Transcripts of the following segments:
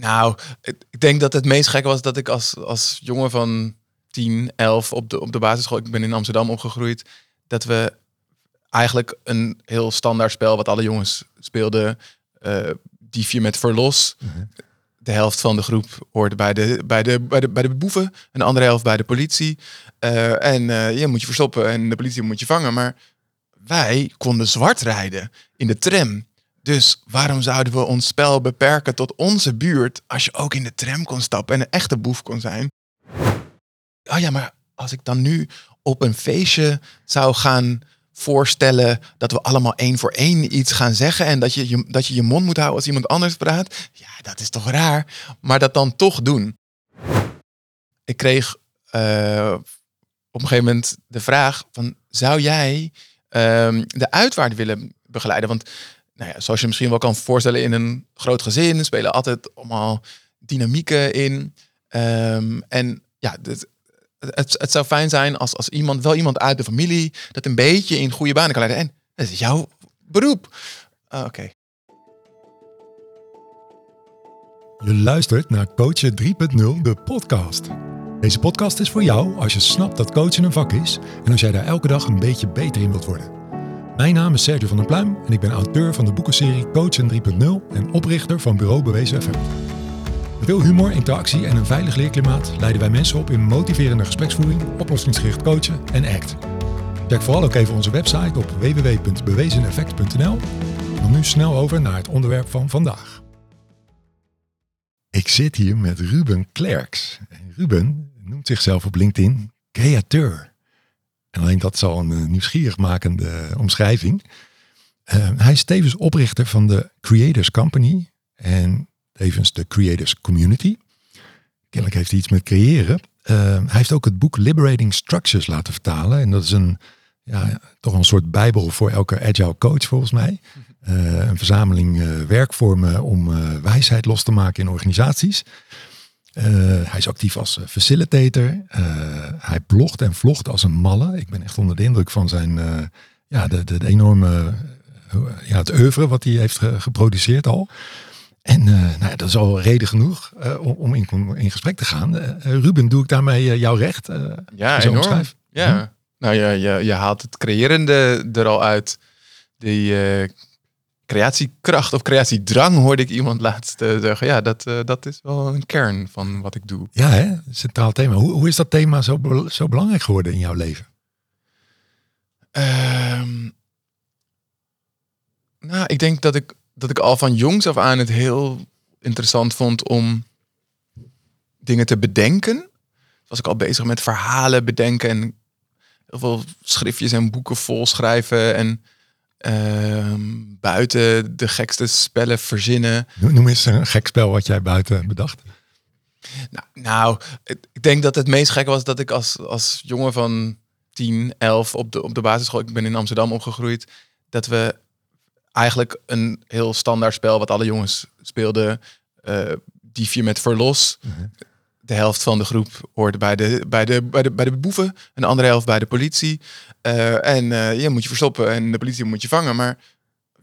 Nou, ik denk dat het meest gekke was dat ik als, als jongen van 10, 11 op de, op de basisschool, ik ben in Amsterdam opgegroeid, dat we eigenlijk een heel standaard spel wat alle jongens speelden, uh, die vier met verlos. De helft van de groep hoorde bij de, bij de, bij de, bij de boeven, een andere helft bij de politie. Uh, en uh, je moet je verstoppen en de politie moet je vangen. Maar wij konden zwart rijden in de tram. Dus waarom zouden we ons spel beperken tot onze buurt als je ook in de tram kon stappen en een echte boef kon zijn? Oh ja, maar als ik dan nu op een feestje zou gaan voorstellen dat we allemaal één voor één iets gaan zeggen en dat je, je, dat je je mond moet houden als iemand anders praat. Ja, dat is toch raar. Maar dat dan toch doen. Ik kreeg uh, op een gegeven moment de vraag van zou jij um, de uitwaard willen begeleiden? Want nou ja, zoals je misschien wel kan voorstellen in een groot gezin spelen altijd allemaal dynamieken in. Um, en ja, het, het, het, zou fijn zijn als, als iemand, wel iemand uit de familie, dat een beetje in goede banen kan leiden. En dat is jouw beroep. Uh, Oké. Je luistert naar Coachen 3.0, de podcast. Deze podcast is voor jou als je snapt dat coachen een vak is en als jij daar elke dag een beetje beter in wilt worden. Mijn naam is Sergio van der Pluim en ik ben auteur van de boekenserie Coachen 3.0 en oprichter van Bureau Bewezen FM. Met veel humor, interactie en een veilig leerklimaat leiden wij mensen op in motiverende gespreksvoering, oplossingsgericht coachen en ACT. Check vooral ook even onze website op www.bewezeneffect.nl. Dan nu snel over naar het onderwerp van vandaag. Ik zit hier met Ruben Klerks. Ruben noemt zichzelf op LinkedIn createur. En alleen dat is al een uh, nieuwsgierigmakende omschrijving. Uh, hij is tevens oprichter van de Creators Company en tevens de Creators Community. Kennelijk heeft hij iets met creëren. Hij heeft ook het boek Liberating Structures laten vertalen. En dat is een, ja, toch een soort bijbel voor elke agile coach volgens mij. een verzameling werkvormen om wijsheid los te maken in organisaties. Uh, hij is actief als facilitator. Uh, hij blogt en vlogt als een malle. Ik ben echt onder de indruk van zijn, uh, ja, de, de, de, enorme, ja, het oeuvre wat hij heeft ge geproduceerd al. En nou ja, dat is al reden genoeg om, om in, in, gesprek te gaan. Ruben, doe ik daarmee jouw recht? ja, enorm. Omschrijf? Ja, hm? nou je, je, je haalt het creërende er al uit. Die creatiekracht of creatiedrang hoorde ik iemand laatst uh, zeggen. Ja, dat, uh, dat is wel een kern van wat ik doe. Ja, hè? centraal thema. Hoe, hoe is dat thema zo, zo belangrijk geworden in jouw leven? Um, nou, ik denk dat ik, dat ik al van jongs af aan het heel interessant vond om dingen te bedenken. Was ik al bezig met verhalen bedenken en heel veel schriftjes en boeken vol schrijven en Ehm, buiten de gekste spellen verzinnen. Noem eens een gek spel wat jij buiten bedacht. Nou, nou, ik denk dat het meest gek was dat ik als, als jongen van 10, 11 op de, op de basisschool, ik ben in Amsterdam opgegroeid, dat we eigenlijk een heel standaard spel wat alle jongens speelden, uh, die vier met verlos. Mhm de helft van de groep hoorde bij de, bij de, bij de, bij de boeven, een andere helft bij de politie. Uh, en uh, je moet je verstoppen en de politie moet je vangen. Maar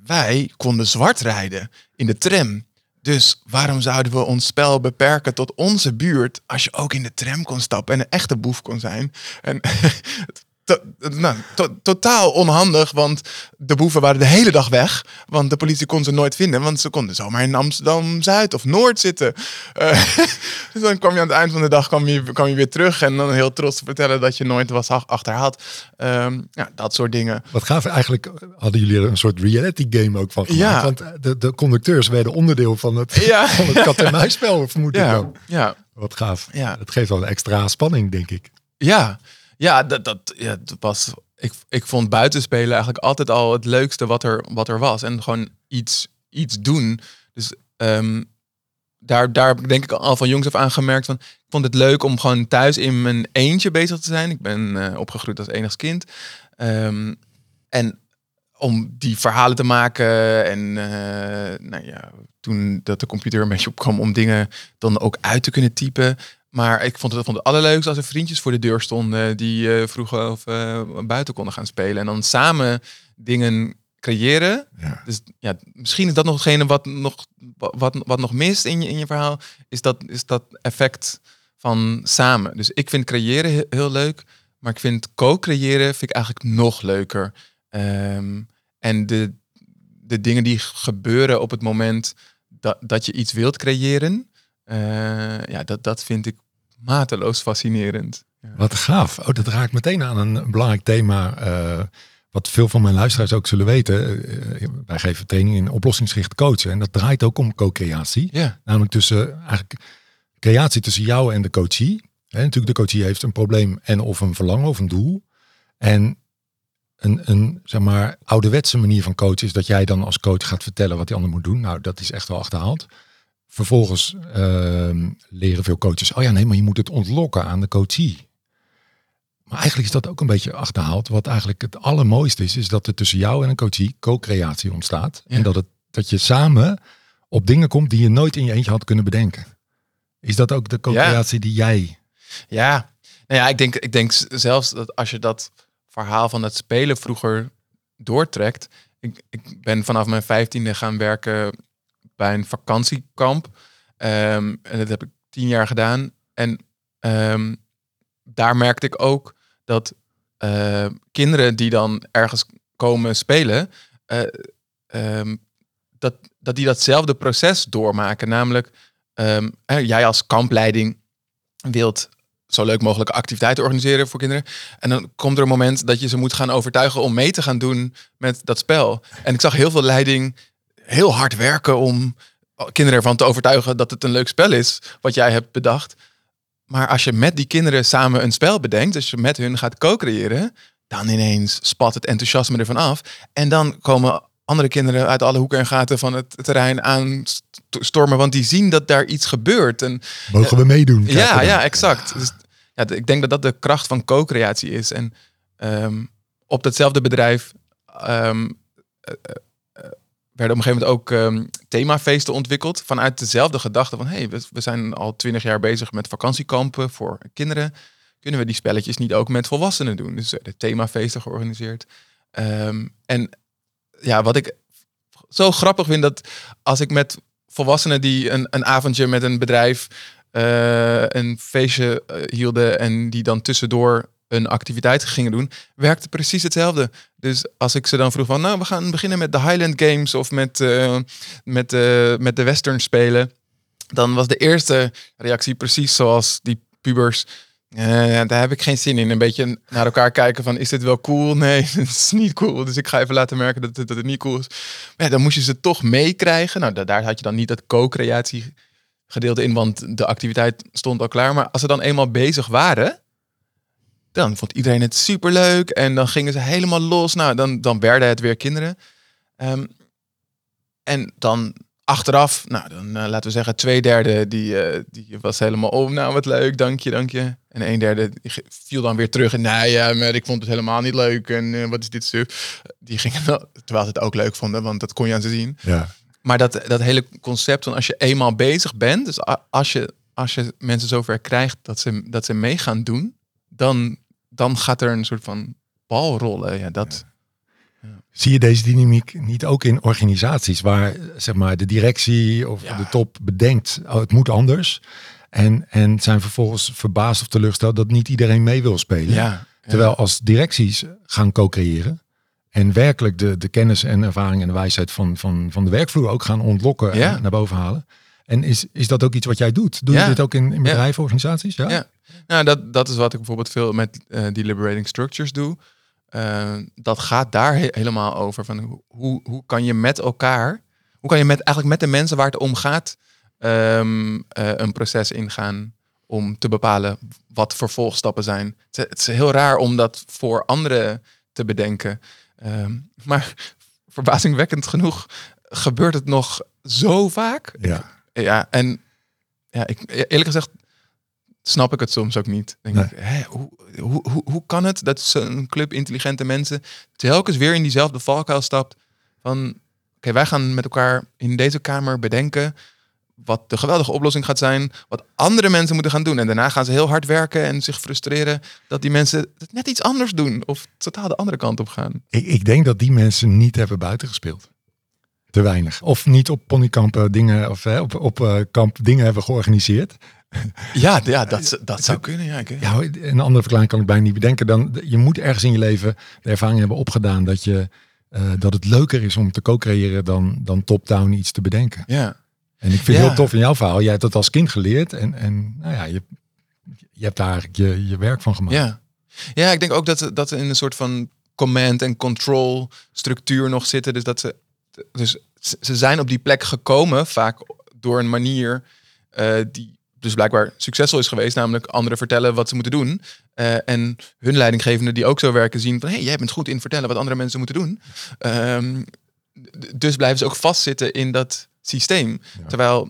wij konden zwart rijden in de tram. Dus waarom zouden we ons spel beperken tot onze buurt als je ook in de tram kon stappen en een echte boef kon zijn? En to, nou, totaal onhandig, want de boeven waren de hele dag weg. Want de politie kon ze nooit vinden, want ze konden zomaar in Amsterdam-Zuid of Noord zitten. Uh, dus dan kwam je aan het eind van de dag kwam je, kwam je weer terug en dan heel trots te vertellen dat je nooit was achterhaald. Um, ja, dat soort dingen. Wat gaaf, eigenlijk hadden jullie er een soort reality game ook van gemaakt. Ja. Want de, de conducteurs werden onderdeel van het, ja. van het kat-en-muisspel, vermoed ik ja. Ja. Wat gaaf. Ja. Dat geeft wel een extra spanning, denk ik. Ja, ja, dat, dat, ja, dat was. Ik, ik vond buitenspelen eigenlijk altijd al het leukste wat er, wat er was. En gewoon iets, iets doen. Dus um, daar, daar heb ik denk ik al van jongs af aan gemerkt van. Ik vond het leuk om gewoon thuis in mijn eentje bezig te zijn. Ik ben uh, opgegroeid als enig kind. Um, en om die verhalen te maken. En uh, nou ja, toen dat de computer een beetje opkwam om dingen dan ook uit te kunnen typen. Maar ik vond het, vond het allerleukste als er vriendjes voor de deur stonden die uh, vroegen of uh, buiten konden gaan spelen. En dan samen dingen creëren. Ja. Dus ja, misschien is dat nog hetgene wat nog, wat, wat nog mist in je, in je verhaal. Is dat, is dat effect van samen. Dus ik vind creëren he- heel leuk. Maar ik vind co-creëren vind ik eigenlijk nog leuker. Ehm, en de, de dingen die gebeuren op het moment dat, dat je iets wilt creëren. Eh, ja, dat, dat vind ik mateloos fascinerend. Wat gaaf. Oh, dat raakt meteen aan een belangrijk thema. eh, wat veel van mijn luisteraars ook zullen weten. Eh, wij geven training in oplossingsgericht coachen. En dat draait ook om co-creatie. Ja, Namelijk tussen eigenlijk creatie tussen jou en de coachie. Natuurlijk, de coachie heeft een probleem en of een verlangen of een doel. En een, een zeg maar ouderwetse manier van coachen is dat jij dan als coach gaat vertellen wat die ander moet doen. Nou, dat is echt wel achterhaald. Vervolgens ehm, leren veel coaches, oh ja, nee, maar je moet het ontlokken aan de coachie. Maar eigenlijk is dat ook een beetje achterhaald. Wat eigenlijk het allermooiste is, is dat er tussen jou en een coachie co-creatie ontstaat. Ja. En dat, het, dat je samen op dingen komt die je nooit in je eentje had kunnen bedenken. Is dat ook de co-creatie die jij... Ja, nou ja, ik denk, ik denk zelfs dat als je dat verhaal van het spelen vroeger doortrekt. Ik, ik ben vanaf mijn vijftiende gaan werken bij een vakantiekamp. Ehm, en dat heb ik tien jaar gedaan. En ehm, daar merkte ik ook dat eh, kinderen die dan ergens komen spelen, eh, ehm, dat, dat die datzelfde proces doormaken. Namelijk, jij als kampleiding wilt zo leuk mogelijk activiteiten organiseren voor kinderen. En dan komt er een moment dat je ze moet gaan overtuigen om mee te gaan doen met dat spel. En ik zag heel veel leiding heel hard werken om kinderen ervan te overtuigen dat het een leuk spel is wat jij hebt bedacht. Maar als je met die kinderen samen een spel bedenkt, als je met hun gaat co-creëren, dan ineens spat het enthousiasme ervan af. En dan komen andere kinderen uit alle hoeken en gaten van het terrein aan st- stormen, want die zien dat daar iets gebeurt. En Mogen we meedoen? Krijg je ja, dan. ja, exact. Dus, ja, ik denk dat dat de kracht van co-creatie is. En ehm, op datzelfde bedrijf ehm, eh, eh, eh, werden op een gegeven moment ook ehm, themafeesten ontwikkeld. Vanuit dezelfde gedachte van, hey, we, we zijn al twintig jaar bezig met vakantiekampen voor kinderen. Kunnen we die spelletjes niet ook met volwassenen doen? Dus werden themafeesten georganiseerd. Ehm, en ja, wat ik zo grappig vind, dat als ik met volwassenen die een, een avondje met een bedrijf eh, een feestje eh, hielden en die dan tussendoor een activiteit gingen doen, werkte precies hetzelfde. Dus als ik ze dan vroeg van, nou, we gaan beginnen met de Highland Games of met, eh, met, eh, met de Western spelen, dan was de eerste reactie precies zoals die pubers. Eh, daar heb ik geen zin in. Een beetje naar elkaar kijken van, is dit wel cool? Nee, het is niet cool. Dus ik ga even laten merken dat dat het niet cool is. Maar dan moest je ze toch meekrijgen. Nou, da- daar had je dan niet dat co-creatie gedeelte in, want de activiteit stond al klaar. Maar als ze dan eenmaal bezig waren, dan vond iedereen het superleuk. En dan gingen ze helemaal los. Nou, dan, dan werden het weer kinderen. Ehm, en dan achteraf, nou, dan eh, laten we zeggen, twee derde die, eh, die was helemaal oh, nou wat leuk, dank je, dank je. En een derde viel dan weer terug en nou ja, maar ik vond het helemaal niet leuk en eh, wat is dit suf. Die gingen wel, terwijl ze het ook leuk vonden, want dat kon je aan ze zien. Ja. Maar dat, dat hele concept van als je eenmaal bezig bent, dus als je, als je mensen zover krijgt dat ze, dat ze mee gaan doen, dan, dan gaat er een soort van bal rollen. Ja, dat, Zie je deze dynamiek niet ook in organisaties waar zeg maar, de directie of Ja. de top bedenkt, oh, het moet anders. En, en zijn vervolgens verbaasd of teleurgesteld dat niet iedereen mee wil spelen. ja, ja. Terwijl als directies gaan co-creëren en werkelijk de, de kennis en ervaring en de wijsheid van, van, van de werkvloer ook gaan ontlokken Ja. en naar boven halen. En is, is dat ook iets wat jij doet? Doe Ja. je dit ook in, in bedrijven, organisaties? Ja. Ja. Nou, dat, dat is wat ik bijvoorbeeld veel met eh deliberating structures doe. Eh, dat gaat daar he- helemaal over. Van hoe- hoe, kan je met elkaar, hoe kan je met, eigenlijk met de mensen waar het om gaat, ehm, eh, een proces ingaan om te bepalen wat vervolgstappen zijn. Het, is- het is heel raar om dat voor anderen te bedenken. Ehm, maar verbazingwekkend genoeg gebeurt het nog zo vaak. Ja. Ja, en ja, ik, eerlijk gezegd snap ik het soms ook niet. Denk Nee. ik, hè, hoe, hoe, hoe, hoe kan het dat zo'n club intelligente mensen telkens weer in diezelfde valkuil stapt van oké, wij gaan met elkaar in deze kamer bedenken wat de geweldige oplossing gaat zijn, wat andere mensen moeten gaan doen. En daarna gaan ze heel hard werken en zich frustreren dat die mensen het net iets anders doen of totaal de andere kant op gaan. Ik, ik denk dat die mensen niet hebben buitengespeeld. Te weinig. Of niet op ponykampen dingen, of hè, op, op eh, kamp dingen hebben georganiseerd. Ja, ja dat, dat zou kunnen. Ja, ik- Ja, een andere verklaring kan ik bijna niet bedenken. Dan, je moet ergens in je leven de ervaring hebben opgedaan dat, je, eh, dat het leuker is om te co-creëren dan, dan top-down iets te bedenken. ja. En ik vind het heel tof in jouw verhaal. Jij hebt dat als kind geleerd en, en nou ja, je, je hebt daar eigenlijk je, je werk van gemaakt. Ja. ja, ik denk ook dat, ze- dat in een soort van command en control structuur nog zitten. Dus dat ze, dus ze- zijn op die plek gekomen, vaak door een manier eh, die dus blijkbaar succesvol is geweest, namelijk anderen vertellen wat ze moeten doen. Eh, en hun leidinggevenden die ook zo werken zien van, hé, hey, jij bent goed in vertellen wat andere mensen moeten doen. Ehm, dus blijven ze ook vastzitten in dat systeem. Ja. Terwijl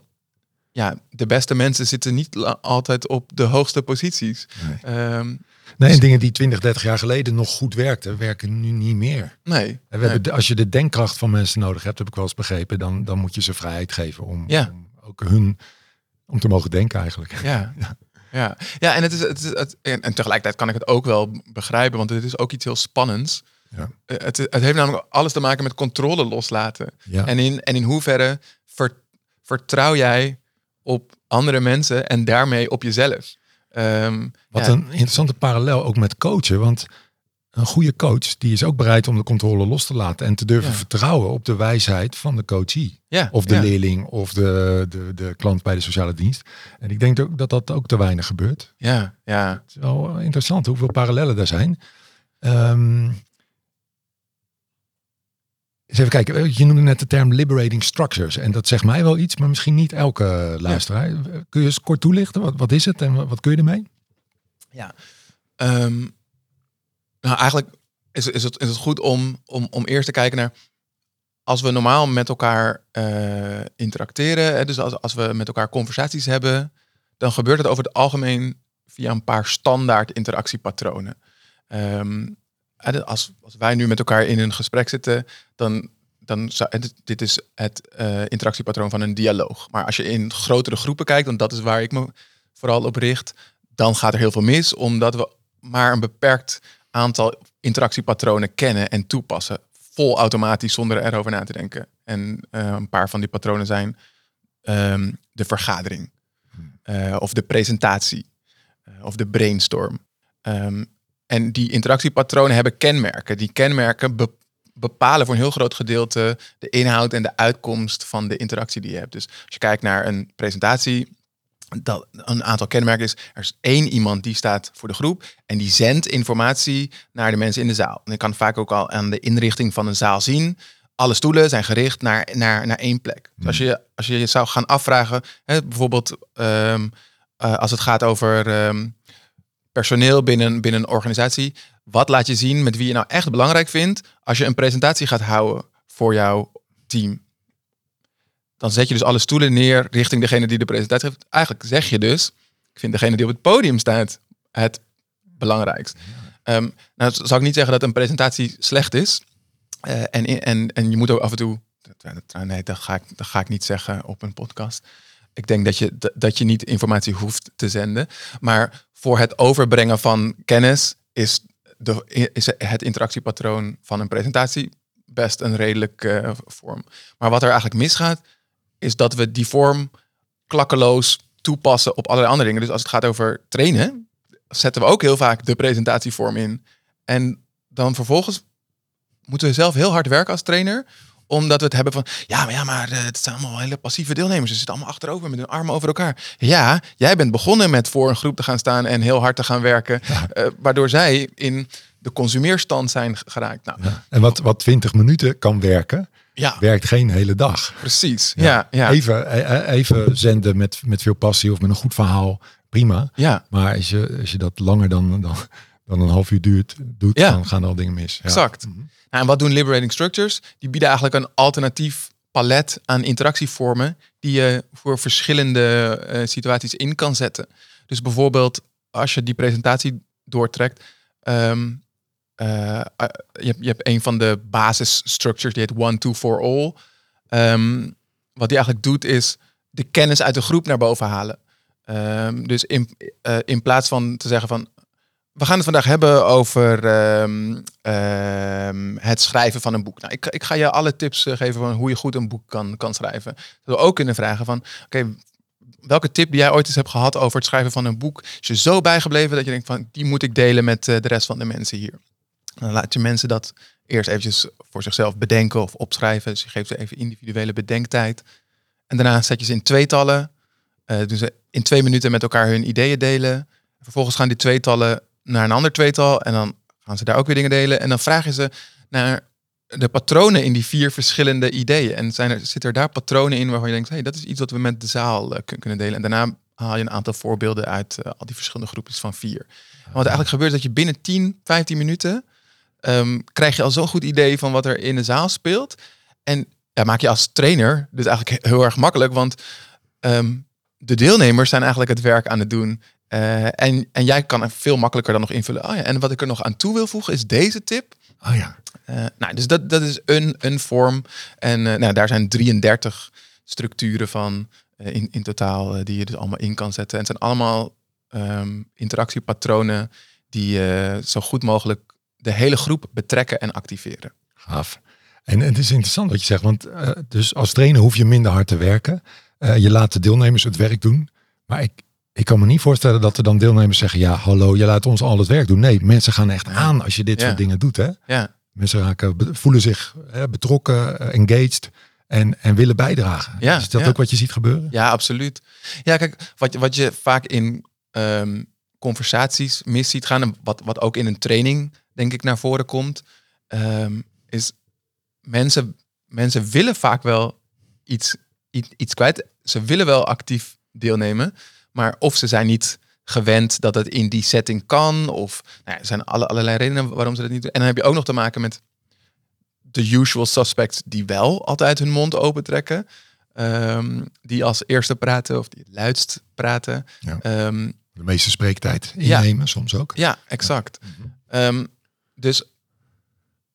ja, de beste mensen zitten niet altijd op de hoogste posities. Nee. Ehm, Nee, en dingen die 20, 30 jaar geleden nog goed werkten, werken nu niet meer. nee. En we nee. hebben, als je de denkkracht van mensen nodig hebt, heb ik wel eens begrepen, dan, dan moet je ze vrijheid geven om, Ja. om ook hun om te mogen denken eigenlijk. Ja. Ja. ja, en, het is, het is, het, en, en tegelijkertijd kan ik het ook wel begrijpen, want het is ook iets heel spannends. Ja. Eh, Het, het heeft namelijk alles te maken met controle loslaten. Ja. En, in, en in hoeverre ver- vertrouw jij op andere mensen en daarmee op jezelf? Ehm, Wat ja, een interessante parallel ook met coachen. Want een goede coach die is ook bereid om de controle los te laten en te durven Ja. vertrouwen op de wijsheid van de coachie. ja, Of de ja. leerling of de, de, de klant bij de sociale dienst. En ik denk ook dat dat ook te weinig gebeurt. Ja, ja. Het is wel interessant hoeveel parallellen er zijn. Ehm, eens even kijken, je noemde net de term liberating structures. En dat zegt mij wel iets, maar misschien niet elke luisteraar. Kun je eens kort toelichten? Wat, wat is het en wat, kun je ermee? Ehm, nou, eigenlijk is, is, het, is het goed om, om, om eerst te kijken naar als we normaal met elkaar eh, interacteren, hè, dus als, als we met elkaar conversaties hebben, dan gebeurt het over het algemeen via een paar standaard interactiepatronen. Ehm, als, als wij nu met elkaar in een gesprek zitten, dan, dan zou, dit, is het eh, interactiepatroon van een dialoog. Maar als je in grotere groepen kijkt, want dat is waar ik me vooral op richt, dan gaat er heel veel mis, omdat we maar een beperkt aantal interactiepatronen kennen en toepassen. Vol automatisch zonder erover na te denken. En eh, een paar van die patronen zijn ehm, de vergadering, eh, of de presentatie, eh, of de brainstorm. Ehm, en die interactiepatronen hebben kenmerken. Die kenmerken be- bepalen voor een heel groot gedeelte de inhoud en de uitkomst van de interactie die je hebt. Dus als je kijkt naar een presentatie, dat een aantal kenmerken is. Er is één iemand die staat voor de groep en die zendt informatie naar de mensen in de zaal. En je kan vaak ook al aan de inrichting van een zaal zien. Alle stoelen zijn gericht naar, naar, naar één plek. Dus als je als je je zou gaan afvragen, hè, bijvoorbeeld ehm, eh, als het gaat over ehm, personeel binnen, binnen een organisatie, wat laat je zien met wie je nou echt belangrijk vindt als je een presentatie gaat houden voor jouw team? dan zet je dus alle stoelen neer richting degene die de presentatie heeft. Eigenlijk zeg je dus, ik vind degene die op het podium staat het belangrijkst. Ehm, nou zal ik niet zeggen dat een presentatie slecht is. Eh, en, en, en je moet ook af en toe, nee, dat ga, ik, dat ga ik niet zeggen op een podcast. Ik denk dat je, dat je niet informatie hoeft te zenden. Maar voor het overbrengen van kennis is, de, is het interactiepatroon van een presentatie best een redelijk eh, vorm. Maar wat er eigenlijk misgaat, is dat we die vorm klakkeloos toepassen op allerlei andere dingen. Dus als het gaat over trainen, zetten we ook heel vaak de presentatievorm in. En dan vervolgens moeten we zelf heel hard werken als trainer omdat we het hebben van, ja, maar ja, maar eh, het zijn allemaal hele passieve deelnemers. Ze zitten allemaal achterover met hun armen over elkaar. Ja, jij bent begonnen met voor een groep te gaan staan en heel hard te gaan werken. eh, waardoor zij in de consumeerstand zijn geraakt. Nou, ja, En wat, wat 20 minuten kan werken, ja werkt geen hele dag. precies. Ja, ja, Even, e- even zenden met, met veel passie of met een goed verhaal, prima. ja. Maar als je, als je dat langer dan, dan, dan een half uur duurt, doet, Ja. dan gaan er al dingen mis. Ja. Exact. Nou, en wat doen Liberating Structures? Die bieden eigenlijk een alternatief palet aan interactievormen die je voor verschillende eh, situaties in kan zetten. Dus bijvoorbeeld als je die presentatie doortrekt, ehm, eh, eh, je, hebt, je hebt een van de basis structures die heet one, two, for all. Ehm, wat die eigenlijk doet is de kennis uit de groep naar boven halen. Ehm, dus in, in plaats van te zeggen van we gaan het vandaag hebben over ehm, ehm, het schrijven van een boek. Nou, ik, ik ga je alle tips eh, geven van hoe je goed een boek kan, kan schrijven. Dat we ook kunnen vragen van, oké, welke tip die jij ooit eens hebt gehad over het schrijven van een boek, is je zo bijgebleven dat je denkt van, die moet ik delen met eh, de rest van de mensen hier. Dan laat je mensen dat eerst eventjes voor zichzelf bedenken of opschrijven. Dus je geeft ze even individuele bedenktijd. En daarna zet je ze in tweetallen. Uh, doen ze in twee minuten met elkaar hun ideeën delen. Vervolgens gaan die tweetallen naar een ander tweetal en dan gaan ze daar ook weer dingen delen. En dan vragen ze naar de patronen in die vier verschillende ideeën. En zijn er, zitten er daar patronen in waarvan je denkt, hey, dat is iets wat we met de zaal uh, kunnen delen. En daarna haal je een aantal voorbeelden uit uh, al die verschillende groepjes van vier. wat eigenlijk gebeurt is dat je binnen 10, 15 minuten um, krijg je al zo'n goed idee van wat er in de zaal speelt. En ja, maak je als trainer dus eigenlijk heel erg makkelijk, want um, de deelnemers zijn eigenlijk het werk aan het doen. Uh, en, en jij kan er veel makkelijker dan nog invullen. Oh ja, en wat ik er nog aan toe wil voegen is deze tip. Oh ja. Uh, nou, dus dat, dat is een, een vorm. En uh, nou, daar zijn 33 structuren van in, in totaal die je dus allemaal in kan zetten. En het zijn allemaal um, interactiepatronen die zo goed mogelijk de hele groep betrekken en activeren. Gaaf. En, en het is interessant wat je zegt, want dus als trainer hoef je minder hard te werken. je laat de deelnemers het werk doen. Maar ik, ik kan me niet voorstellen dat er dan deelnemers zeggen, ja, hallo, je laat ons al het werk doen. Nee, mensen gaan echt aan als je dit soort dingen doet. Hè? Ja. Mensen raken, voelen zich hè, betrokken, eh, engaged en, en willen bijdragen. Ja, is dat ja. ook wat je ziet gebeuren? Ja, absoluut. Ja, kijk, wat, wat je vaak in um, conversaties mis ziet gaan, en wat, wat ook in een training, denk ik, naar voren komt, um, is mensen, mensen willen vaak wel iets, iets, iets kwijt. Ze willen wel actief deelnemen. Maar of ze zijn niet gewend dat het in die setting kan. Of nou ja, er zijn alle, allerlei redenen waarom ze dat niet doen. En dan heb je ook nog te maken met de usual suspects die wel altijd hun mond open trekken. Um, die als eerste praten of die het luidst praten. Ja. Um, de meeste spreektijd innemen ja. soms ook. Ja, exact. Ja. Um, dus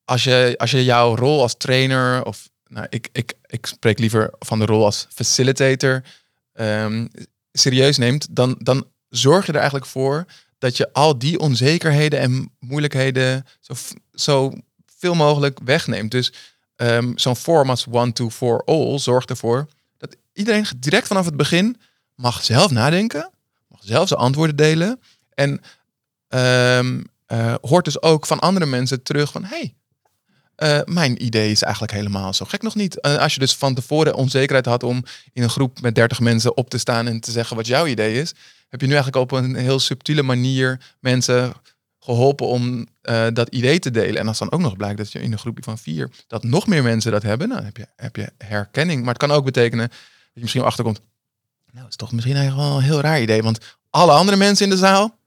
als je, als je jouw rol als trainer of nou, ik, ik, ik spreek liever van de rol als facilitator serieus neemt, dan, dan zorg je er eigenlijk voor dat je al die onzekerheden en moeilijkheden zo, zo veel mogelijk wegneemt. Dus um, zo'n form als one, two, for all zorgt ervoor dat iedereen direct vanaf het begin mag zelf nadenken, mag zelf zijn antwoorden delen en um, uh, hoort dus ook van andere mensen terug van hey, uh, mijn idee is eigenlijk helemaal zo gek nog niet. Uh, als je dus van tevoren onzekerheid had om in een groep met 30 mensen op te staan en te zeggen wat jouw idee is, heb je nu eigenlijk op een heel subtiele manier mensen geholpen om uh, dat idee te delen. En als dan ook nog blijkt dat je in een groepje van vier, dat nog meer mensen dat hebben, dan heb je, heb je herkenning. Maar het kan ook betekenen dat je misschien achterkomt, nou, dat is toch misschien eigenlijk wel een heel raar idee, want alle andere mensen in de zaal,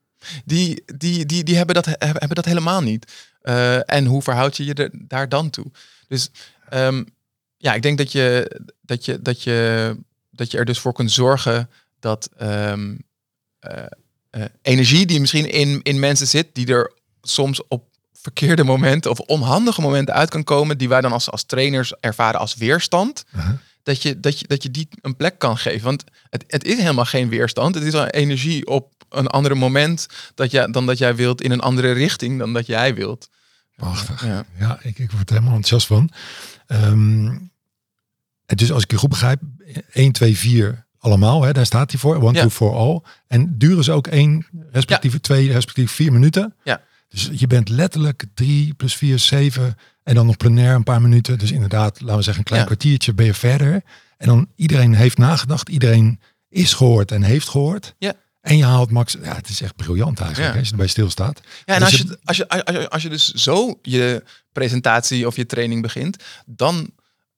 die, die, die, die hebben, dat, hebben dat helemaal niet. Uh, en hoe verhoud je je daar dan toe? Dus um, ja, ik denk dat je, dat, je, dat, je, dat je er dus voor kunt zorgen dat um, uh, uh, energie die misschien in, in mensen zit, die er soms op verkeerde momenten of onhandige momenten uit kan komen, die wij dan als, als trainers ervaren als weerstand. -huh. Dat je, dat, je, dat je die een plek kan geven. Want het, het is helemaal geen weerstand. Het is al energie op een ander moment dat jij, dan dat jij wilt in een andere richting dan dat jij wilt. Prachtig. Ja, ja ik, ik word er helemaal enthousiast van. Um, dus als ik je goed begrijp, 1, 2, 4 allemaal, hè, daar staat hij voor. One, ja. two, for all. En duren ze ook één, respectieve ja. twee, respectieve vier minuten. Ja. Dus je bent letterlijk drie plus vier, zeven. En dan nog plenair een paar minuten. Dus inderdaad, laten we zeggen een klein ja. kwartiertje ben je verder. En dan iedereen heeft nagedacht. Iedereen is gehoord en heeft gehoord. Ja. En je haalt max. Ja, het is echt briljant eigenlijk. Ja. Als je erbij stilstaat. Ja, en als je, als, je, als, je, als je dus zo je presentatie of je training begint, dan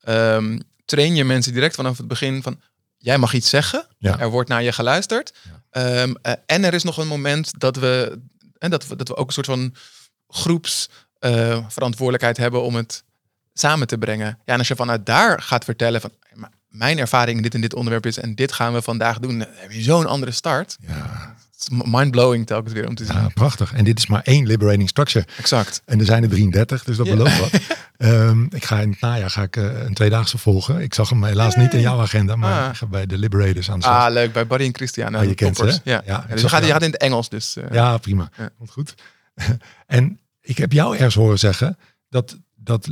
um, train je mensen direct vanaf het begin van. Jij mag iets zeggen. Ja. Er wordt naar je geluisterd. Ja. Um, uh, en er is nog een moment dat we. En dat we, dat we ook een soort van groeps uh, verantwoordelijkheid hebben om het samen te brengen. Ja, en als je vanuit daar gaat vertellen van mijn ervaring in dit en dit onderwerp is en dit gaan we vandaag doen, dan heb je zo'n andere start. Ja. Mind-blowing telkens weer om te zien. Ja, prachtig. En dit is maar één liberating structure. Exact. En er zijn er 33, dus dat Ja. belooft wat. Ehm, ik ga in het najaar ga ik, eh, een tweedaagse volgen. Ik zag hem helaas niet in jouw agenda, maar Ah. ga bij de Liberators aan de slag. Ah, leuk. Bij Barry en Christian. Ah, je kent ze? Ja. Ja, dus je gaat, je gaat in het Engels. Dus, eh, Ja, prima. Ja. Komt goed. en ik heb jou ergens horen zeggen dat, dat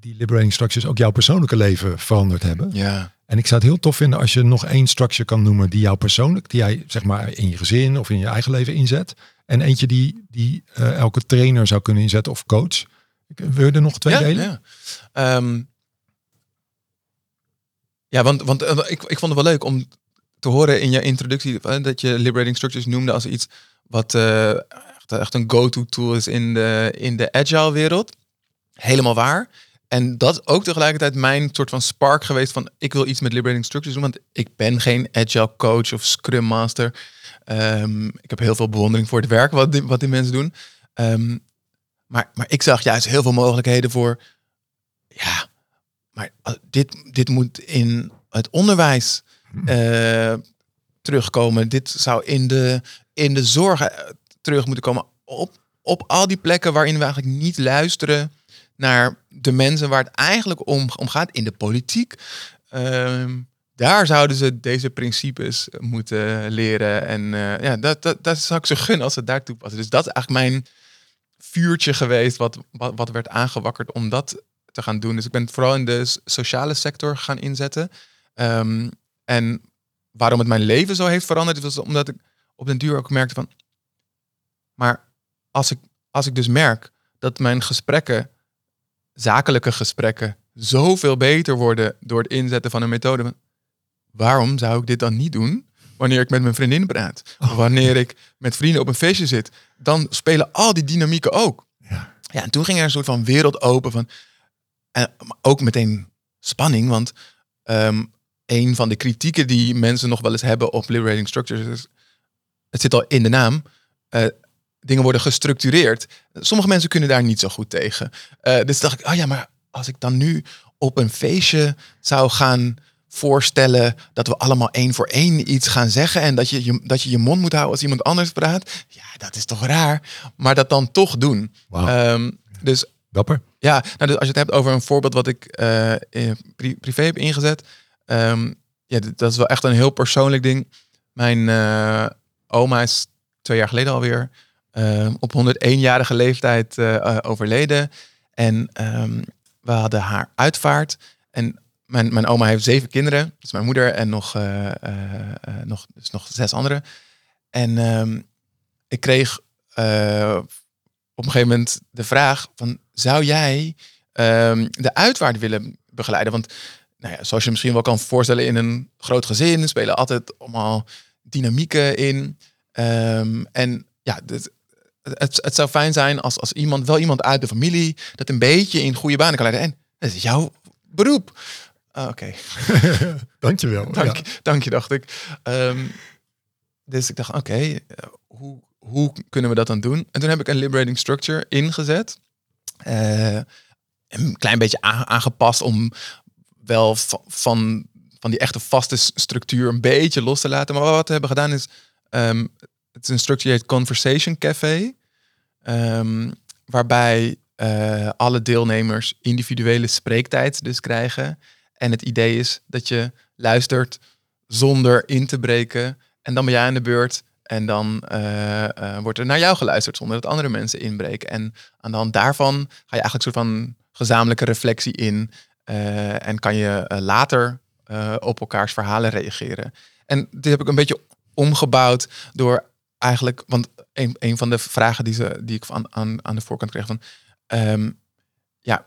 die liberating structures ook jouw persoonlijke leven veranderd hebben. ja. En ik zou het heel tof vinden als je nog één structure kan noemen die jou persoonlijk, die jij zeg maar in je gezin of in je eigen leven inzet. En eentje die, die eh, elke trainer zou kunnen inzetten of coach. Wil je er nog twee ja, delen? Ja, Ehm, ja want, want eh, ik, ik vond het wel leuk om te horen in je introductie eh, dat je liberating structures noemde als iets wat echt, echt een go-to tool is in de, in de agile wereld. Helemaal waar. En dat is ook tegelijkertijd mijn soort van spark geweest van ik wil iets met liberating structures doen, want ik ben geen agile coach of scrum master. Ehm, ik heb heel veel bewondering voor het werk wat die, wat die mensen doen. Ehm, maar, maar ik zag juist heel veel mogelijkheden voor. Ja, maar dit, dit moet in het onderwijs eh, terugkomen. Dit zou in de, in de zorg eh, terug moeten komen. Op, op al die plekken waarin we eigenlijk niet luisteren naar de mensen waar het eigenlijk om, om gaat. In de politiek. Ehm, daar zouden ze deze principes moeten leren. En eh, ja, dat, dat, dat zou ik ze gunnen als ze daar toepassen. Dus dat is eigenlijk mijn vuurtje geweest wat, wat, wat werd aangewakkerd om dat te gaan doen. Dus ik ben het vooral in de sociale sector gaan inzetten. Ehm, en waarom het mijn leven zo heeft veranderd, was omdat ik op den duur ook merkte van... Maar als ik, als ik dus merk dat mijn gesprekken, zakelijke gesprekken, zoveel beter worden door het inzetten van een methode. Waarom zou ik dit dan niet doen wanneer ik met mijn vriendin praat? Of wanneer ik met vrienden op een feestje zit? Dan spelen al die dynamieken ook. Ja. Ja, en toen ging er een soort van wereld open van. En maar ook meteen spanning, want ehm, een van de kritieken die mensen nog wel eens hebben op liberating structures is, het zit al in de naam, eh, dingen worden gestructureerd. Sommige mensen kunnen daar niet zo goed tegen. Eh, dus dacht ik, oh ja, maar als ik dan nu op een feestje zou gaan voorstellen dat we allemaal één voor één iets gaan zeggen en dat je je, dat je, je mond moet houden als iemand anders praat. Ja, dat is toch raar. Maar dat dan toch doen. Wauw. Ehm, dus Dapper. ja, nou, dus als je het hebt over een voorbeeld wat ik in pri- privé heb ingezet. ehm, ja, dat is wel echt een heel persoonlijk ding. Mijn eh, oma is twee jaar geleden alweer op 101-jarige leeftijd eh, eh, overleden. En ehm, we hadden haar uitvaart. En mijn, mijn oma heeft zeven kinderen. Is mijn moeder en nog, eh, nog, dus nog zes anderen. En ehm, ik kreeg op een gegeven moment de vraag van... zou jij ehm, de uitvaart willen begeleiden? Want nou ja, zoals je misschien wel kan voorstellen... in een groot gezin spelen altijd allemaal dynamieken in. Ehm, en ja, dit- het, het zou fijn zijn als, als iemand, wel iemand uit de familie... dat een beetje in goede banen kan leiden. En dat is jouw beroep. Ah, Oké. Dankjewel. Dank, Ja. dank je, dacht ik. Ehm, dus ik dacht, oké, eh, hoe, hoe kunnen we dat dan doen? En toen heb ik een liberating structure ingezet. Eh, een klein beetje aan- aangepast om wel va- van, van die echte vaste structuur een beetje los te laten. Maar wat we hebben gedaan is, ehm, het is een structuur die Conversation Café. Ehm, waarbij eh, alle deelnemers individuele spreektijd dus krijgen. En het idee is dat je luistert zonder in te breken. En dan ben jij aan de beurt. En dan eh, eh, wordt er naar jou geluisterd zonder dat andere mensen inbreken. En aan de hand daarvan ga je eigenlijk een soort van gezamenlijke reflectie in. en kan je later op elkaars verhalen reageren. En dit heb ik een beetje omgebouwd door eigenlijk, want een, een van de vragen die, ze, die ik aan, aan, aan de voorkant kreeg van, ehm, ja,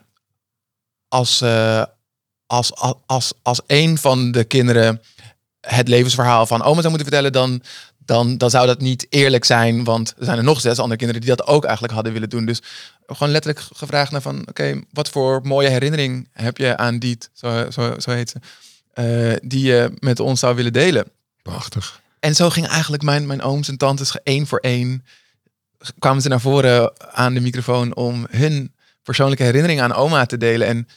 als, eh, als, als, als, als een van de kinderen het levensverhaal van oma zou moeten vertellen, dan, dan, dan zou dat niet eerlijk zijn, want er zijn er nog zes andere kinderen die dat ook eigenlijk hadden willen doen. Dus gewoon letterlijk gevraagd naar van, oké, wat voor mooie herinnering heb je aan Diet, zo, zo, zo heet ze, eh, die je met ons zou willen delen? Prachtig. En zo ging eigenlijk mijn, mijn ooms en tantes één voor één. kwamen ze naar voren aan de microfoon om hun persoonlijke herinnering aan oma te delen. En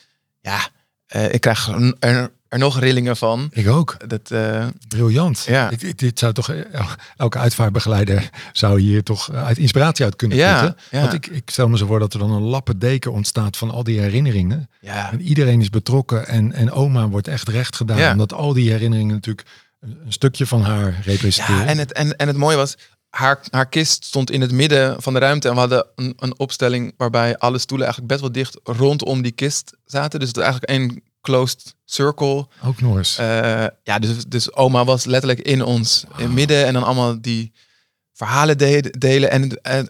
ja, eh, ik krijg er nog rillingen van. Ik ook. Dat, eh, Briljant. Ja. Dit zou toch, eh, elke uitvaartbegeleider zou hier toch uit inspiratie uit kunnen Ja, putten. ja. Want ik, ik stel me zo voor dat er dan een lappendeken ontstaat van al die herinneringen. ja, En iedereen is betrokken en, en oma wordt echt recht gedaan. Ja. Omdat al die herinneringen natuurlijk een, stukje van haar representeren. ja en, het, en, en het mooie was, haar, haar kist stond in het midden van de ruimte. En we hadden een, een opstelling waarbij alle stoelen eigenlijk best wel dicht rondom die kist zaten. Dus het is eigenlijk één closed circle. Ook eens. Eh, ja, dus, dus oma was letterlijk in ons in het midden en dan allemaal die verhalen de- delen. En, en,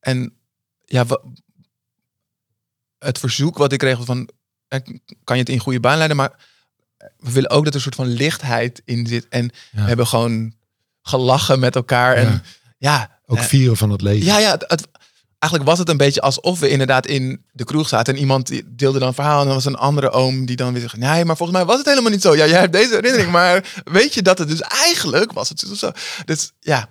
en ja, het verzoek wat ik kreeg was van, eh, kan je het in goede baan leiden? Maar we willen ook dat er een soort van lichtheid in zit. En we hebben gewoon gelachen met elkaar. En Ja. ook eh, vieren van het leven. ja, ja het, eigenlijk was het een beetje alsof we inderdaad in de kroeg zaten. En iemand deelde dan een verhaal. En dan was een andere oom die dan weer zegt... Nee, maar volgens mij was het helemaal niet zo. Ja, jij hebt deze herinnering. Maar weet je dat het dus eigenlijk was het zo. zo. Dus ja,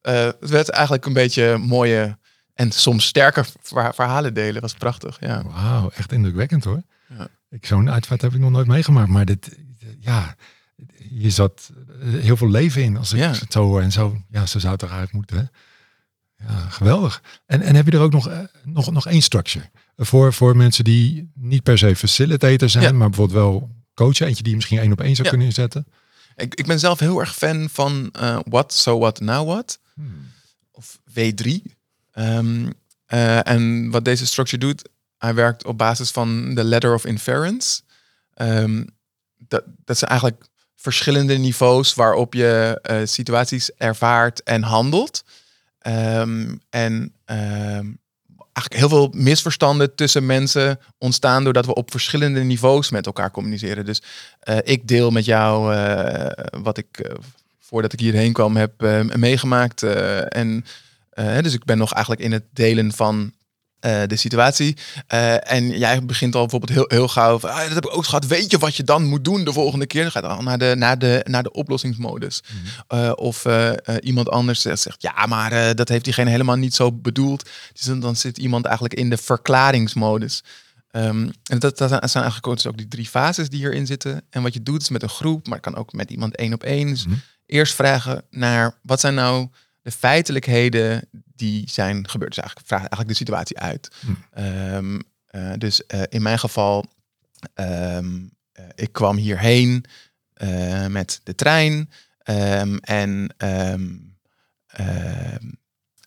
eh, het werd eigenlijk een beetje mooie... En soms sterker verha- verhalen delen. was prachtig, ja. Wauw, echt indrukwekkend hoor. Ja. Ik, zo'n uitvaart heb ik nog nooit meegemaakt. Maar dit, ja, hier zat eh, heel veel leven in als ik Ja. het zo hoor. En zo, ja, zo zou het eruit moeten. Hè? Ja, geweldig. En, en heb je er ook nog, eh, nog, nog één structure? Voor, voor mensen die niet per se facilitator zijn, Ja. maar bijvoorbeeld wel coachen. Eentje die je misschien één op één zou kunnen inzetten. Ik, ik ben zelf heel erg fan van eh What, So What, Now What. of W3. Ehm, eh, en wat deze structure doet, hij werkt op basis van de ladder of inference. Ehm, dat, dat zijn eigenlijk verschillende niveaus waarop je eh, situaties ervaart en handelt. Ehm, en ehm, eigenlijk heel veel misverstanden tussen mensen ontstaan doordat we op verschillende niveaus met elkaar communiceren. Dus eh, ik deel met jou eh, wat ik voordat ik hierheen kwam heb meegemaakt. en dus ik ben nog eigenlijk in het delen van eh, de situatie. Eh, en jij begint al bijvoorbeeld heel, heel gauw van, ah, dat heb ik ook gehad. Weet je wat je dan moet doen de volgende keer? Dan gaat al naar de, naar de, naar de oplossingsmodus. Of eh, eh, iemand anders zegt, ja, maar dat heeft diegene helemaal niet zo bedoeld. Dus dan, dan zit iemand eigenlijk in de verklaringsmodus. Ehm, en dat, dat zijn eigenlijk ook, dus ook die drie fases die hierin zitten. En wat je doet is met een groep, maar het kan ook met iemand één op één. Dus Mhm. eerst vragen naar wat zijn nou de feitelijkheden die zijn gebeurd. Dus eigenlijk vraag eigenlijk de situatie uit. Mhm. Ehm, eh, dus eh, in mijn geval, ehm, eh, ik kwam hierheen met de trein. ehm, en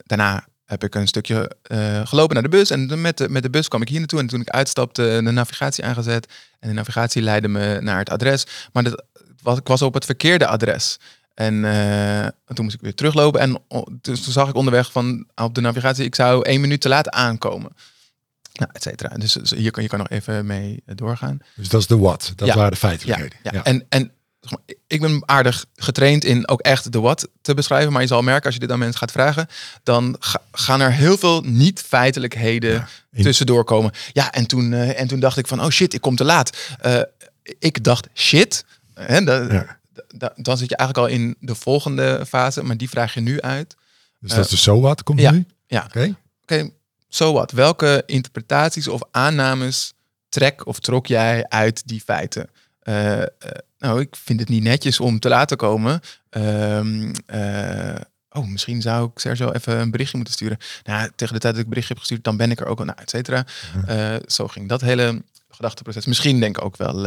daarna heb ik een stukje gelopen naar de bus. En met de, met de bus kwam ik hier naartoe. En toen ik uitstapte, de navigatie aangezet. En de navigatie leidde me naar het adres. Maar dat, was, ik was op het verkeerde adres. En eh, toen moest ik weer teruglopen. En dus toen zag ik onderweg van op de navigatie, ik zou één minuut te laat aankomen. Nou, et cetera. Dus, dus hier kan je kan nog even mee eh, doorgaan. Dus dat is de what. Dat Ja. waren de Ja, feitelijkheden. ja. En, en zeg maar, ik ben aardig getraind in ook echt de wat te beschrijven. Maar je zal merken, als je dit aan mensen gaat vragen, dan ga- gaan er heel veel niet-feitelijkheden Ja, tussendoor komen. Ja, en toen, eh, en toen dacht ik van, oh shit, ik kom te laat. Ik dacht, shit. Hè, da- Ja. Da- dan zit je eigenlijk al in de volgende fase, maar die vraag je nu uit. Dus dat is de so what komt ja. nu? Ja. Oké. Oké, zo wat. Welke interpretaties of aannames trek of trok jij uit die feiten? Eh, eh, nou, ik vind het niet netjes om te laten komen. Ehm, eh, oh, misschien zou ik Sergio even een berichtje moeten sturen. Nou, tegen de tijd dat ik berichtje heb gestuurd, dan ben ik er ook al, nou, et cetera. Zo ging dat hele gedachteproces. Misschien denk ik ook wel,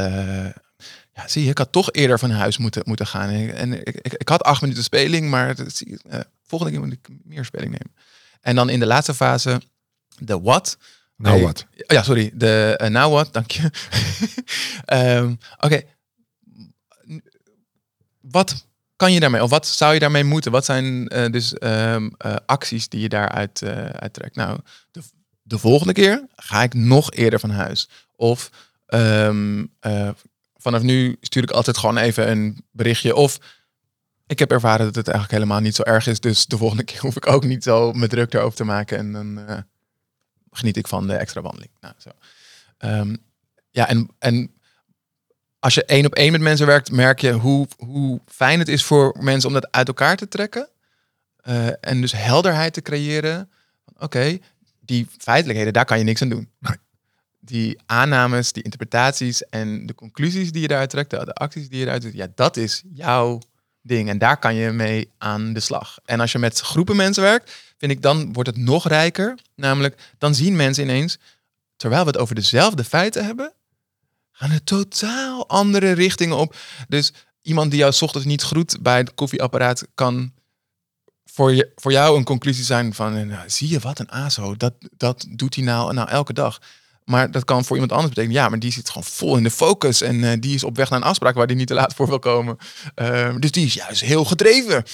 ja, zie je, ik had toch eerder van huis moeten, moeten gaan. En, en ik, ik, ik had acht minuten speling, maar zie eh, volgende keer moet ik meer speling nemen. En dan in de laatste fase, de what. Nou Oké. wat. Oh ja, sorry. De eh, now what, dank je. Ehm, Oké. Wat kan je daarmee, of wat zou je daarmee moeten? Wat zijn eh, dus ehm, eh, acties die je daaruit eh uittrekt? Nou, de, de volgende keer ga ik nog eerder van huis. Of ehm, eh, vanaf nu stuur ik altijd gewoon even een berichtje. Of ik heb ervaren dat het eigenlijk helemaal niet zo erg is. Dus de volgende keer hoef ik ook niet zo me druk erover te maken. En dan eh, geniet ik van de extra wandeling. Nou, zo. Ehm, ja, en, en als je één op één met mensen werkt, merk je hoe, hoe fijn het is voor mensen om dat uit elkaar te trekken. Eh, en dus helderheid te creëren. Oké, die feitelijkheden, daar kan je niks aan doen. Die aannames, die interpretaties en de conclusies die je daaruit trekt, de, acties die je eruit doet, ja, dat is jouw ding. En daar kan je mee aan de slag. En als je met groepen mensen werkt, vind ik dan wordt het nog rijker. Namelijk, dan zien mensen ineens, terwijl we het over dezelfde feiten hebben, gaan er totaal andere richtingen op. Dus iemand die jou ochtends niet groet bij het koffieapparaat kan voor, je, voor jou een conclusie zijn van, nou, zie je wat een aso, dat, dat doet hij nou, nou elke dag. Maar dat kan voor iemand anders betekenen, ja, maar die zit gewoon vol in de focus en eh, die is op weg naar een afspraak waar die niet te laat voor wil komen. Ehm, dus die is juist heel gedreven.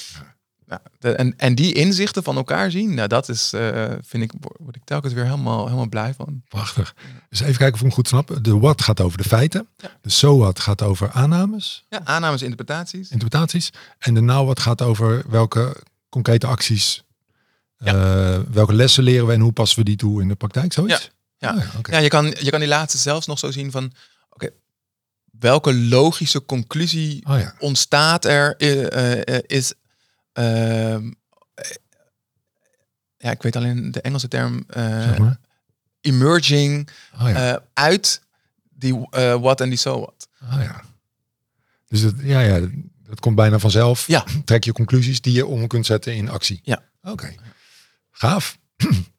Nou, de- en, en die inzichten van elkaar zien, nou, dat is, eh, vind ik, word ik telkens weer helemaal, helemaal blij van. Prachtig. Dus even kijken of ik hem goed snap. De what gaat over de feiten. De so what gaat over aannames, Ja, aannames, interpretaties. interpretaties. En de now what gaat over welke concrete acties, eh, welke lessen leren we en hoe passen we die toe in de praktijk. Zoiets? Ja. Oh ja, oké. Ja, je kan, je kan die laatste zelfs nog zo zien van, oké, welke logische conclusie Oh ja. ontstaat er, eh, eh, is, ehm, eh, ja, ik weet alleen de Engelse term, eh, Zeg maar. emerging Oh ja. uit die what en die so what. Oh ja. Dus dat, ja, ja, dat komt bijna vanzelf. Ja. Trek je conclusies die je om kunt zetten in actie. Ja. Oké. Gaaf.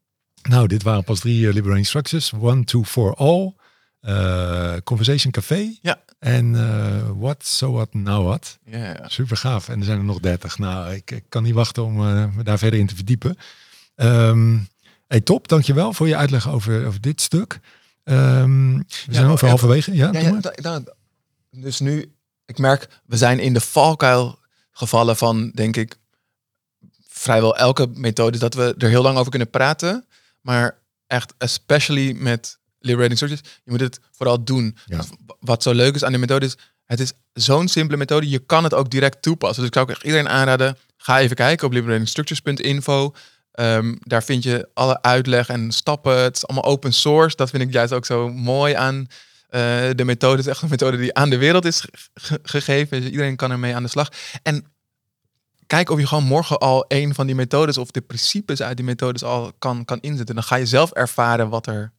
nou, dit waren pas drie uh, Liberating Structures. One, two, for all. eh, Conversation Café. Ja. En eh, what, so what, now what. Ja, Super gaaf. En er zijn er nog 30. Nou, ik, ik kan niet wachten om eh, me daar verder in te verdiepen. Ehm hey, top. Dankjewel voor je uitleg over, over dit stuk. Ehm, we zijn oh, over ja. halverwege. Ja, Ja, da- dus nu, ik merk, we zijn in de valkuil gevallen van, denk ik, vrijwel elke methode dat we er heel lang over kunnen praten. Maar echt, especially met liberating structures, je moet het vooral doen. Ja. Wat zo leuk is aan de methode is, het is zo'n simpele methode, je kan het ook direct toepassen. Dus ik zou ook echt iedereen aanraden, ga even kijken op liberatingstructures.info. Ehm, daar vind je alle uitleg en stappen. Het is allemaal open source. Dat vind ik juist ook zo mooi aan eh, de methode. Het is echt een methode die aan de wereld is ge- ge- gegeven. Dus iedereen kan ermee aan de slag. En kijk of je gewoon morgen al een van die methodes of de principes uit die methodes al kan, kan inzetten. Dan ga je zelf ervaren wat er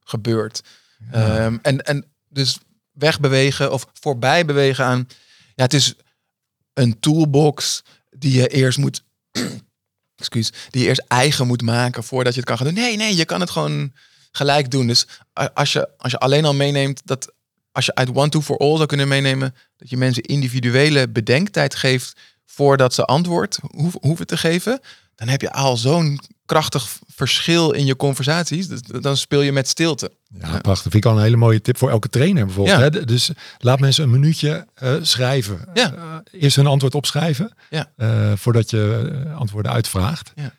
gebeurt. Ehm, en, en dus wegbewegen of voorbij bewegen aan. Ja, het is een toolbox die je eerst moet. excuus, die je eerst eigen moet maken voordat je het kan gaan doen. Nee, nee, je kan het gewoon gelijk doen. Dus als je, als je alleen al meeneemt dat als je uit one to for all zou kunnen meenemen, dat je mensen individuele bedenktijd geeft voordat ze antwoord hoeven, te geven, dan heb je al zo'n krachtig verschil in je conversaties. Dan speel je met stilte. Ja, prachtig. Vind ik al een hele mooie tip voor elke trainer bijvoorbeeld. Ja. Hè? Dus laat mensen een minuutje eh, schrijven. Ja. Eh, eerst hun antwoord opschrijven. Ja. eh, voordat je antwoorden uitvraagt. Ja.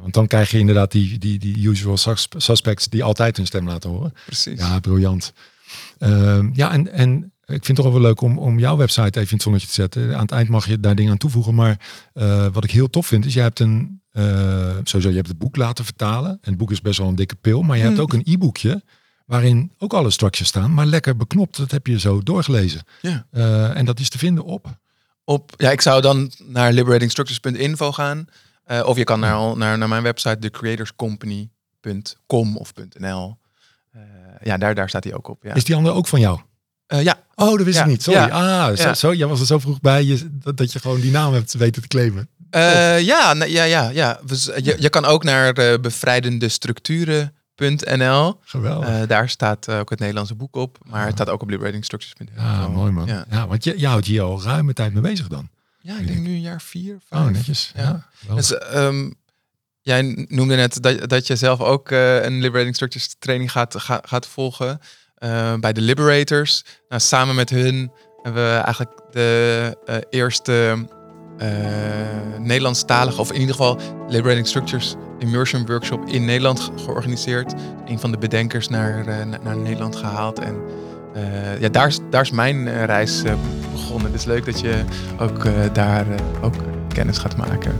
Want dan krijg je inderdaad die, die, die usual sus- suspects die altijd hun stem laten horen. Precies. Ja, briljant. Ehm, ja, en, en ik vind het toch wel leuk om, om jouw website even in het zonnetje te zetten. Aan het eind mag je daar dingen aan toevoegen. Maar eh, wat ik heel tof vind, is jij hebt een... eh, sowieso, je hebt het boek laten vertalen. En het boek is best wel een dikke pil. Maar je hebt Mm. ook een e-boekje waarin ook alle structures staan. Maar lekker beknopt. Dat heb je zo doorgelezen. Ja. Eh, en dat is te vinden op... Op, ja, ik zou dan naar liberatingstructures.info gaan. Of je kan naar, naar, naar mijn website, thecreatorscompany.com of .nl. Ja, daar, daar staat hij ook op. Ja, Is die andere ook van jou? Eh, ja. Oh, dat wist Ja, ik niet. Sorry. ja, Ah, zo, zo, jij was er zo vroeg bij je, dat, dat je gewoon die naam hebt weten te claimen. Eh, ja, ja, ja, ja. Dus, eh, je, je kan ook naar uh, bevrijdendestructuren.nl. Geweldig. Eh, daar staat eh, ook het Nederlandse boek op. Maar het staat ook op liberatingstructures.nl. ja, mooi man. Ja. Want je, je houdt hier al ruime tijd mee bezig dan. ja, ik denk nu een jaar vier, vijf. Oh, netjes. Ja. Geweldig. Dus, ehm, jij noemde net dat, dat je zelf ook eh, een Liberating Structures training gaat, ga- gaat volgen eh, bij de Liberators. Nou, samen met hun hebben we eigenlijk de eh, eerste eh, Nederlandstalige, of in ieder geval Liberating Structures Immersion Workshop in Nederland ge- georganiseerd. Een van de bedenkers naar, naar, Nederland gehaald. En ja, daar is, daar is mijn reis begonnen. Dus leuk dat je ook daar ook kennis gaat maken.